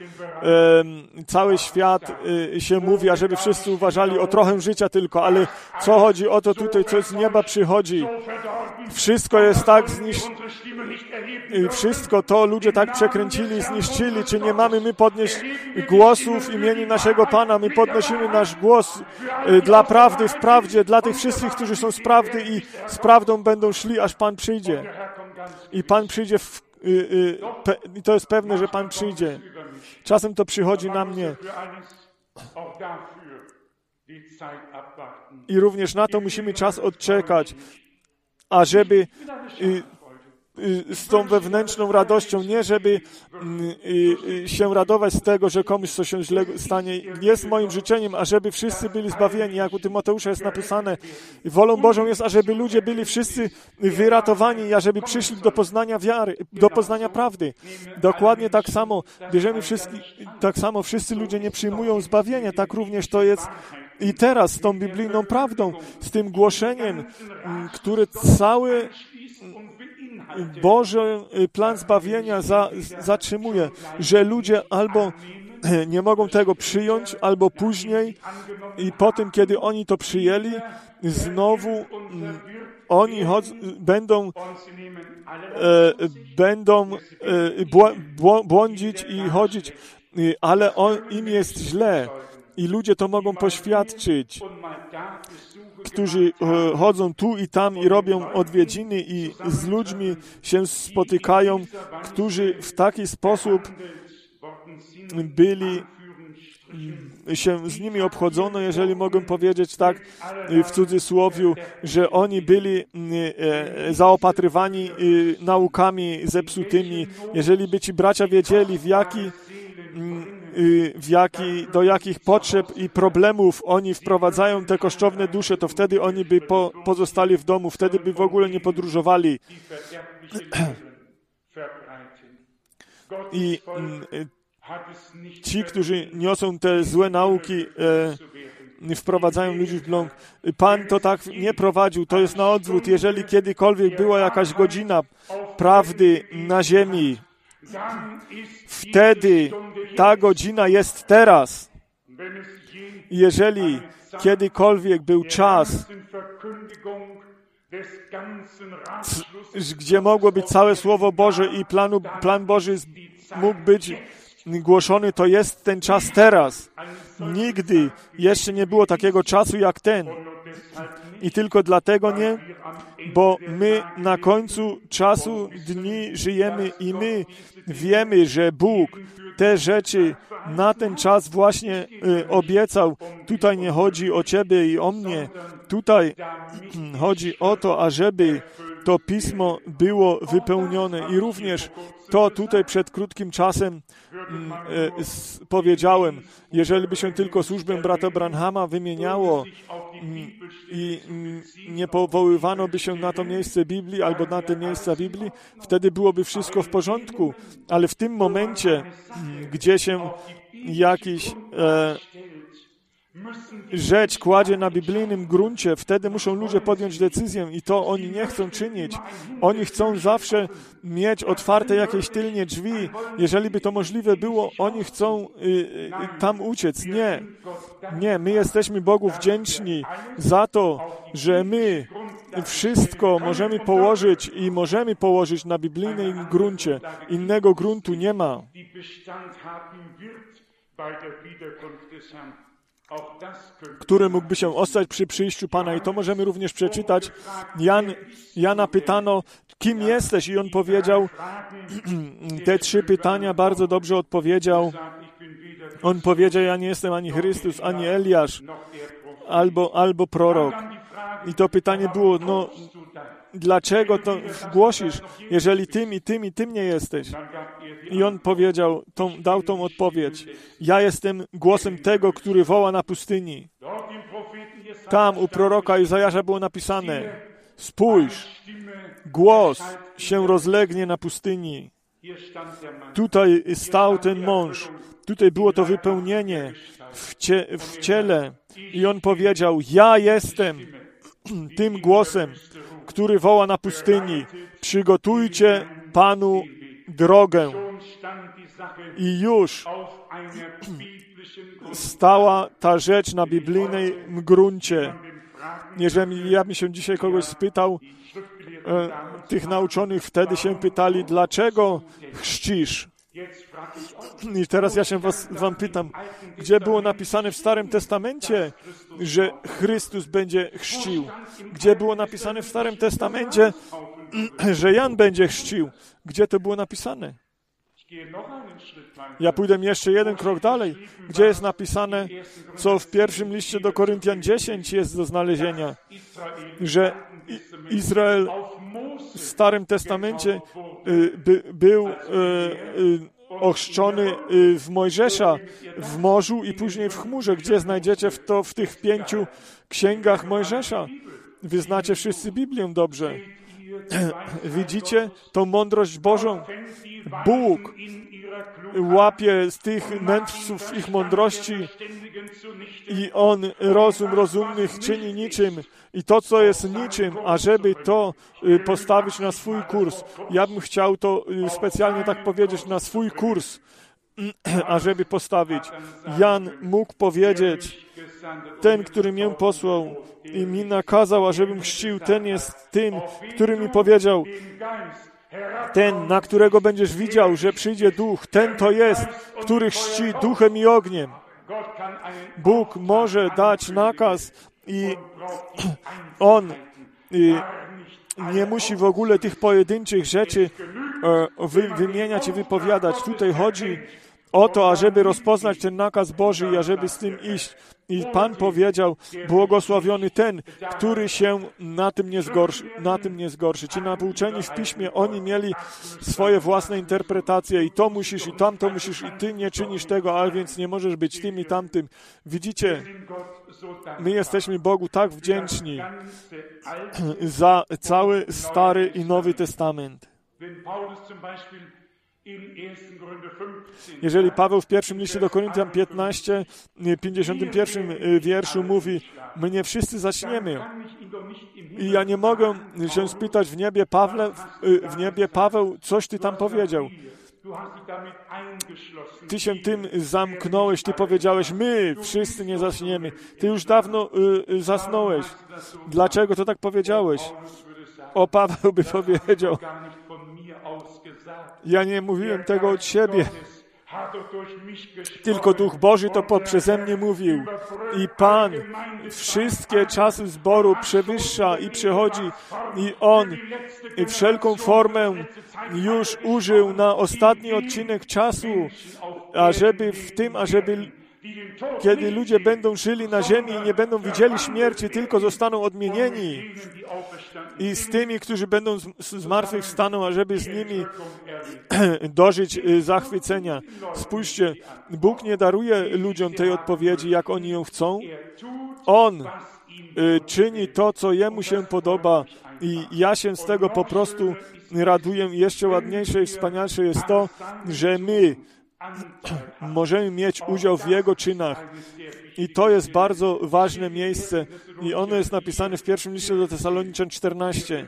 cały świat e, się mówi, żeby wszyscy uważali o trochę życia tylko, ale co chodzi o to tutaj, co z nieba przychodzi. Wszystko jest tak zniszczone, wszystko to ludzie tak przekręcili, zniszczyli, czy nie mamy my podnieść głosów w imieniu naszego Pana, my podnosimy nasz głos dla prawdy, w prawdzie, dla tych wszystkich, którzy są z prawdy i z prawdą będą szli, aż Pan przyjdzie. I Pan przyjdzie w, y, y, i to jest pewne, że Pan przyjdzie. Czasem to przychodzi na mnie. I również na to musimy czas odczekać, ażeby y, Y, z tą wewnętrzną radością, nie żeby mm, y, y, się radować z tego, że komuś coś się źle stanie. Jest moim życzeniem, ażeby wszyscy byli zbawieni, jak u Tymoteusza jest napisane. Wolą Bożą jest, ażeby ludzie byli wszyscy wyratowani ażeby przyszli do poznania wiary, do poznania prawdy. Dokładnie tak samo bierzemy wszystkich, tak samo wszyscy ludzie nie przyjmują zbawienia, tak również to jest i teraz z tą biblijną prawdą, z tym głoszeniem, mm, który cały Boży plan zbawienia za, zatrzymuje, że ludzie albo nie mogą tego przyjąć, albo później i po tym, kiedy oni to przyjęli, znowu mm, oni będą, e, będą e, błądzić i chodzić, ale on, im jest źle i ludzie to mogą poświadczyć którzy e, chodzą tu i tam i robią odwiedziny i z ludźmi się spotykają, którzy w taki sposób byli się z nimi obchodzono, jeżeli mogę powiedzieć tak w cudzysłowiu, że oni byli e, zaopatrywani naukami zepsutymi. Jeżeli by ci bracia wiedzieli, w jaki w jaki, do jakich potrzeb i problemów oni wprowadzają te kosztowne dusze, to wtedy oni by po, pozostali w domu, wtedy by w ogóle nie podróżowali. I mm, ci, którzy niosą te złe nauki, e, wprowadzają ludzi w bląd. Pan to tak nie prowadził, to jest na odwrót. Jeżeli kiedykolwiek była jakaś godzina prawdy na ziemi, Wtedy ta godzina jest teraz. Jeżeli kiedykolwiek był czas, gdzie mogło być całe Słowo Boże i planu, plan Boży mógł być głoszony, to jest ten czas teraz. Nigdy jeszcze nie było takiego czasu jak ten. I tylko dlatego nie, bo my na końcu czasu dni żyjemy i my wiemy, że Bóg te rzeczy na ten czas właśnie y, obiecał. Tutaj nie chodzi o Ciebie i o mnie. Tutaj chodzi o to, ażeby to pismo było wypełnione. I również to tutaj przed krótkim czasem mm, e, powiedziałem, jeżeli by się tylko służbę brata Branhama wymieniało mm, i mm, nie powoływano by się na to miejsce Biblii albo na te miejsca Biblii, wtedy byłoby wszystko w porządku. Ale w tym momencie, gdzie się jakiś e, rzecz kładzie na biblijnym gruncie, wtedy muszą ludzie podjąć decyzję i to oni nie chcą czynić. Oni chcą zawsze mieć otwarte jakieś tylnie drzwi. Jeżeli by to możliwe było, oni chcą y, y, tam uciec. Nie, nie, my jesteśmy Bogu wdzięczni za to, że my wszystko możemy położyć i możemy położyć na biblijnym gruncie. Innego gruntu nie ma. Który mógłby się ostać przy przyjściu Pana. I to możemy również przeczytać. Jan, Jana pytano, kim jesteś? I on powiedział, te trzy pytania bardzo dobrze odpowiedział. On powiedział, ja nie jestem ani Chrystus, ani Eliasz, albo, albo prorok. I to pytanie było, no dlaczego to głosisz, jeżeli tym i tym i tym nie jesteś? I on powiedział, tą, dał tą odpowiedź. Ja jestem głosem tego, który woła na pustyni. Tam u proroka Izajasza było napisane, spójrz, głos się rozlegnie na pustyni. Tutaj stał ten mąż, tutaj było to wypełnienie w, cie, w ciele i on powiedział, ja jestem tym głosem, który woła na pustyni, przygotujcie Panu drogę. I już stała ta rzecz na biblijnej gruncie. Jeżeli ja bym się dzisiaj kogoś spytał, e, tych nauczonych wtedy się pytali, dlaczego chrzcisz? I teraz ja się was, wam pytam, gdzie było napisane w Starym Testamencie, że Chrystus będzie chrzcił? Gdzie było napisane w Starym Testamencie, że Jan będzie chrzcił? Gdzie to było napisane? Ja pójdę jeszcze jeden krok dalej, gdzie jest napisane, co w pierwszym liście do Koryntian 10 jest do znalezienia, że Izrael w Starym Testamencie y, by, był y, y, ochrzczony w Mojżesza w morzu i później w chmurze. Gdzie znajdziecie w to w tych pięciu księgach Mojżesza? Wy znacie wszyscy Biblię dobrze. Widzicie tą mądrość Bożą? Bóg łapie z tych mędrców ich mądrości i On rozum rozumnych czyni niczym i to, co jest niczym, ażeby to y, postawić na swój kurs. Ja bym chciał to y, specjalnie tak powiedzieć, na swój kurs, ażeby postawić. Jan mógł powiedzieć, ten, który mnie posłał i mi nakazał, ażebym chrzcił, ten jest tym, który mi powiedział, ten, na którego będziesz widział, że przyjdzie duch, ten to jest, który chrzci duchem i ogniem. Bóg może dać nakaz i on i nie musi w ogóle tych pojedynczych rzeczy e, wy, wymieniać i wypowiadać. Tutaj chodzi o to, ażeby rozpoznać ten nakaz Boży i ażeby z tym iść. I Pan powiedział, błogosławiony ten, który się na tym nie zgorszy. Na tym nie zgorszy. Ci nauczeni w piśmie, oni mieli swoje własne interpretacje i to musisz, i tamto musisz, i ty nie czynisz tego, a więc nie możesz być tym i tamtym. Widzicie, my jesteśmy Bogu tak wdzięczni za cały Stary i Nowy Testament. Jeżeli Paweł w pierwszym liście do Koryntian 15, 51 y, wierszu mówi, my nie wszyscy zaczniemy. I ja nie mogę się spytać w niebie, Pawle, w y, niebie Paweł, coś ty tam powiedział. Ty się tym zamknąłeś, ty powiedziałeś, my wszyscy nie zaczniemy. Ty już dawno y, zasnąłeś. Dlaczego to tak powiedziałeś? O, Paweł by powiedział, ja nie mówiłem tego od siebie, tylko Duch Boży to poprzeze mnie mówił. I Pan wszystkie czasy zboru przewyższa i przechodzi i On wszelką formę już użył na ostatni odcinek czasu, ażeby w tym, ażeby kiedy ludzie będą żyli na ziemi i nie będą widzieli śmierci, tylko zostaną odmienieni. I z tymi, którzy będą zmartwychwstaną, ażeby z nimi dożyć y, zachwycenia. Spójrzcie, Bóg nie daruje ludziom tej odpowiedzi, jak oni ją chcą. On y, czyni to, co Jemu się podoba i ja się z tego po prostu raduję. Jeszcze ładniejsze i wspanialsze jest to, że my możemy mieć udział w Jego czynach. I to jest bardzo ważne miejsce. I ono jest napisane w pierwszym liście do Tesaloniczan 14.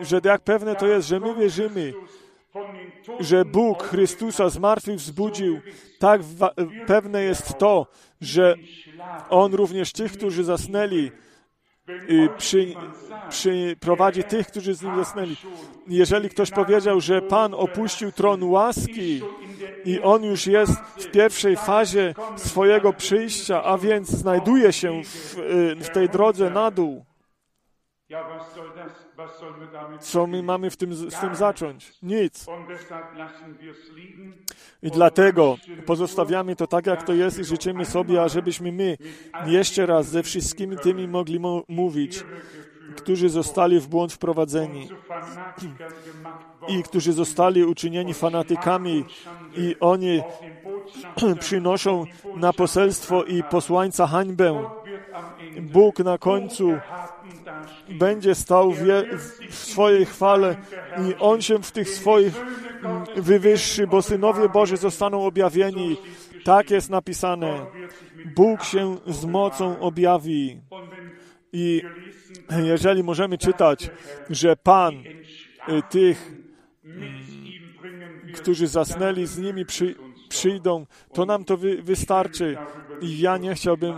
Że jak pewne to jest, że my wierzymy, że Bóg Chrystusa z martwych wzbudził, tak pewne jest to, że On również tych, którzy zasnęli, przy, przyprowadzi tych, którzy z nim zasnęli. Jeżeli ktoś powiedział, że Pan opuścił tron łaski i on już jest w pierwszej fazie swojego przyjścia, a więc znajduje się w, w tej drodze na dół, co my mamy w tym, z tym zacząć? Nic. I dlatego pozostawiamy to tak, jak to jest i życzymy sobie, ażebyśmy my jeszcze raz ze wszystkimi tymi mogli mówić, którzy zostali w błąd wprowadzeni i którzy zostali uczynieni fanatykami i oni przynoszą na poselstwo i posłańca hańbę. Bóg na końcu będzie stał w, swojej chwale i On się w tych swoich mm, wywyższy, bo synowie Boży zostaną objawieni. Tak jest napisane. Bóg się z mocą objawi. I jeżeli możemy czytać, że Pan y, tych, mm, którzy zasnęli z nimi przy, przyjdą, to nam to wy, wystarczy. I ja nie chciałbym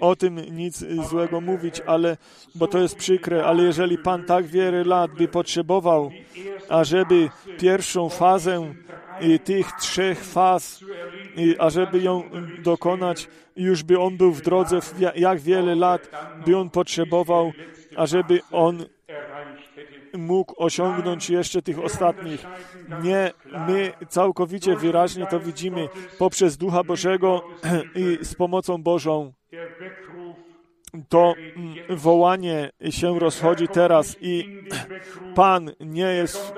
o tym nic złego mówić, ale, bo to jest przykre, ale jeżeli Pan tak wiele lat by potrzebował, ażeby pierwszą fazę tych trzech faz, ażeby ją dokonać, już by On był w drodze, jak wiele lat by On potrzebował, ażeby On mógł osiągnąć jeszcze tych ostatnich. Nie, my całkowicie wyraźnie to widzimy poprzez Ducha Bożego i z pomocą Bożą to mm, wołanie się rozchodzi teraz i Pan nie jest,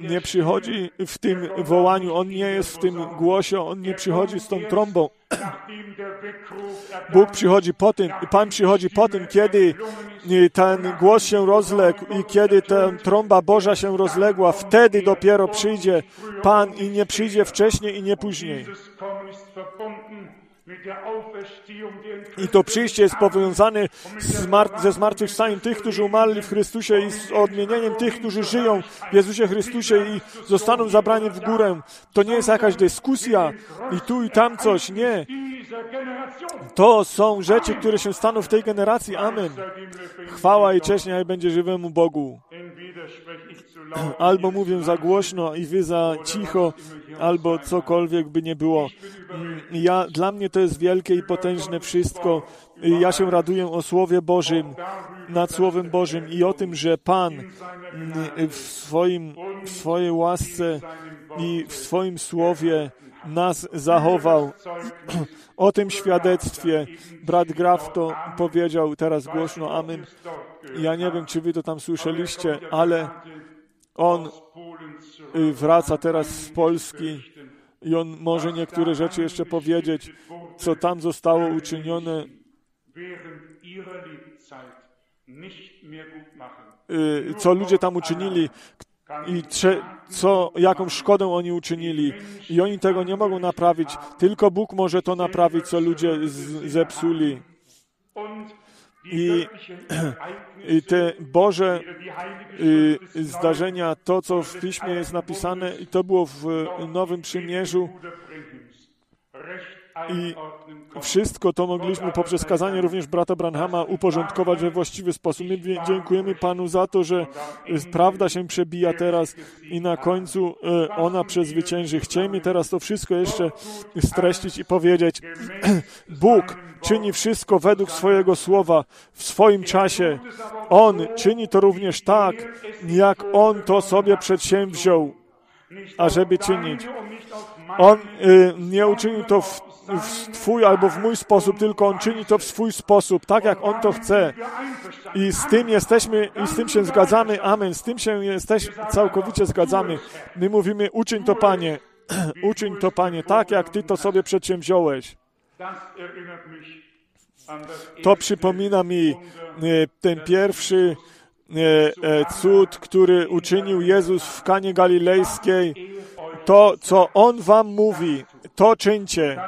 nie przychodzi w tym wołaniu, On nie jest w tym głosie, On nie przychodzi z tą trąbą. Bóg przychodzi po tym, Pan przychodzi po tym, kiedy ten głos się rozległ i kiedy ta trąba Boża się rozległa, wtedy dopiero przyjdzie Pan i nie przyjdzie wcześniej i nie później. I to przyjście jest powiązane ze zmartwychwstaniem tych, którzy umarli w Chrystusie i z odmienieniem tych, którzy żyją w Jezusie Chrystusie i zostaną zabrani w górę. To nie jest jakaś dyskusja i tu i tam coś. Nie. To są rzeczy, które się staną w tej generacji. Amen. Chwała i cześć niech będzie żywemu Bogu. Albo mówię za głośno i wy za cicho, albo cokolwiek by nie było. Ja, dla mnie to jest wielkie i potężne wszystko. Ja się raduję o Słowie Bożym, nad Słowem Bożym i o tym, że Pan mm, w, swoim, w swojej łasce i w swoim Słowie nas zachował. O tym świadectwie brat Graf to powiedział teraz głośno, amen. Ja nie wiem, czy wy to tam słyszeliście, ale on y, wraca teraz z Polski i on może niektóre rzeczy jeszcze powiedzieć, co tam zostało uczynione, y, co ludzie tam uczynili i co, jaką szkodę oni uczynili. I oni tego nie mogą naprawić. Tylko Bóg może to naprawić, co ludzie zepsuli. I, I te Boże y, zdarzenia, to co w Piśmie jest napisane, i to było w Nowym Przymierzu, i wszystko to mogliśmy poprzez kazanie również brata Branhama uporządkować we właściwy sposób. My dziękujemy Panu za to, że prawda się przebija teraz i na końcu e, ona przezwycięży. Chciejmy teraz to wszystko jeszcze streścić i powiedzieć. Bóg czyni wszystko według swojego słowa w swoim czasie. On czyni to również tak, jak On to sobie przedsięwziął, ażeby czynić. On y, nie uczynił to w, w Twój albo w mój sposób, tylko On czyni to w swój sposób, tak jak On to chce. I z tym jesteśmy, i z tym się zgadzamy. Amen. Z tym się jesteśmy, całkowicie zgadzamy. My mówimy, uczyń to, Panie. uczyń to, Panie, tak jak Ty to sobie przedsięwziąłeś. To przypomina mi y, ten pierwszy y, e, cud, który uczynił Jezus w Kanie Galilejskiej to, co On wam mówi, to czyńcie.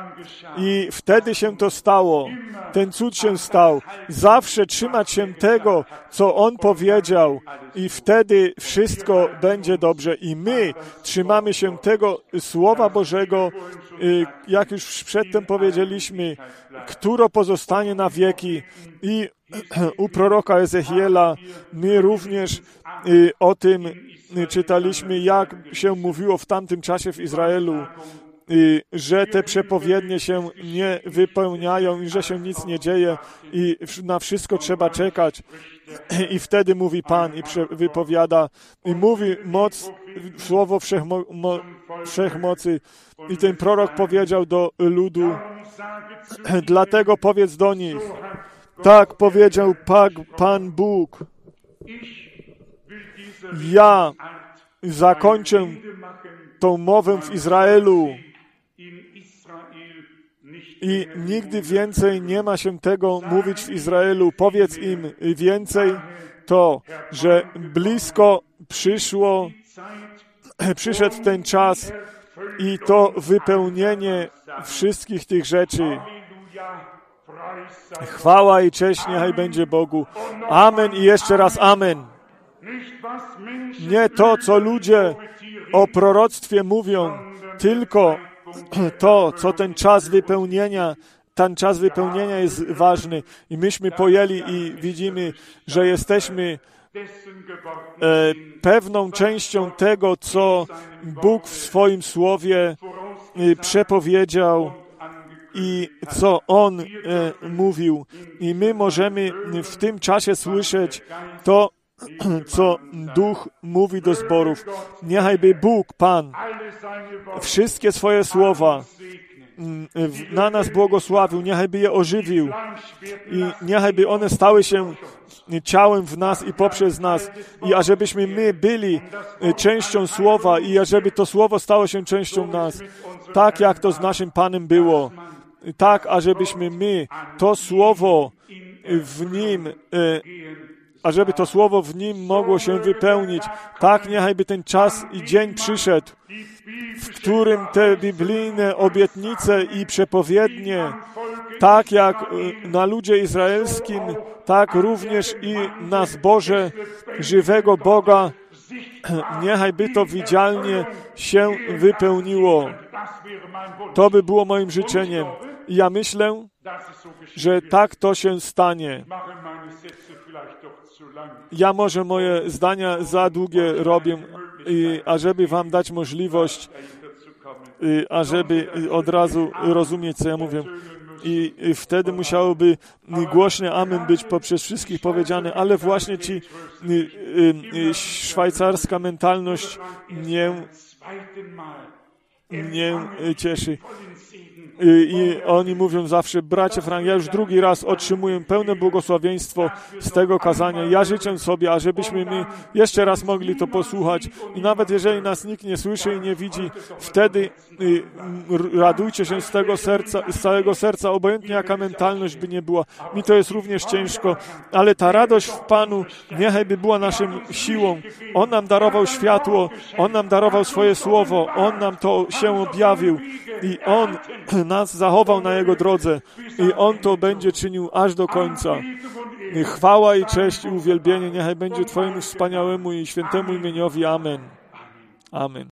I wtedy się to stało. Ten cud się stał. Zawsze trzymać się tego, co On powiedział i wtedy wszystko będzie dobrze. I my trzymamy się tego Słowa Bożego, y, jak już przedtem powiedzieliśmy, które pozostanie na wieki. I u proroka Ezechiela my również o tym y, czytaliśmy, jak się mówiło w tamtym czasie w Izraelu, że te przepowiednie się nie wypełniają i że się nic nie dzieje i na wszystko trzeba czekać. I wtedy mówi Pan i wypowiada i mówi moc, słowo wszechmo, mo, wszechmocy. I ten prorok powiedział do ludu, dlatego powiedz do nich, tak powiedział Pan Bóg, ja zakończę tą mowę w Izraelu i nigdy więcej nie ma się tego mówić w Izraelu. Powiedz im więcej to, że blisko przyszło, przyszedł ten czas i to wypełnienie wszystkich tych rzeczy. Chwała i cześć niechaj będzie Bogu. Amen i jeszcze raz amen. Nie to, co ludzie o proroctwie mówią, tylko to, co ten czas wypełnienia, ten czas wypełnienia jest ważny. I myśmy pojęli i widzimy, że jesteśmy e, pewną częścią tego, co Bóg w swoim słowie e, przepowiedział i co On e, mówił. I my możemy w tym czasie słyszeć to, co Duch mówi do zborów. Niechajby Bóg, Pan, wszystkie swoje słowa mm, na nas błogosławił, niechajby je ożywił i niechajby one stały się ciałem w nas i poprzez nas i ażebyśmy my byli częścią Słowa i ażeby to Słowo stało się częścią nas, tak jak to z naszym Panem było, tak ażebyśmy my to Słowo w Nim e, ażeby to słowo w nim mogło się wypełnić. Tak niechajby ten czas i dzień przyszedł, w którym te biblijne obietnice i przepowiednie, tak jak y, na ludzie izraelskim, tak również i na zboże żywego Boga, niechajby to widzialnie się wypełniło. To by było moim życzeniem. I ja myślę, że tak to się stanie. Ja może moje zdania za długie robię, i, ażeby wam dać możliwość, i, ażeby od razu rozumieć, co ja mówię. I, I wtedy musiałoby głośne amen być poprzez wszystkich powiedziane, ale właśnie ci szwajcarska mentalność nie, nie cieszy. I oni mówią zawsze, bracie Frank, ja już drugi raz otrzymuję pełne błogosławieństwo z tego kazania. Ja życzę sobie, ażebyśmy my jeszcze raz mogli to posłuchać. I nawet jeżeli nas nikt nie słyszy i nie widzi, wtedy y, radujcie się z tego serca, z całego serca, obojętnie jaka mentalność by nie była. Mi to jest również ciężko, ale ta radość w Panu niechaj by była naszą siłą. On nam darował światło, On nam darował swoje słowo, On nam to się objawił i On nas zachował na Jego drodze i On to będzie czynił aż do końca. Chwała i cześć i uwielbienie niechaj będzie Twojemu wspaniałemu i świętemu imieniowi. Amen. Amen.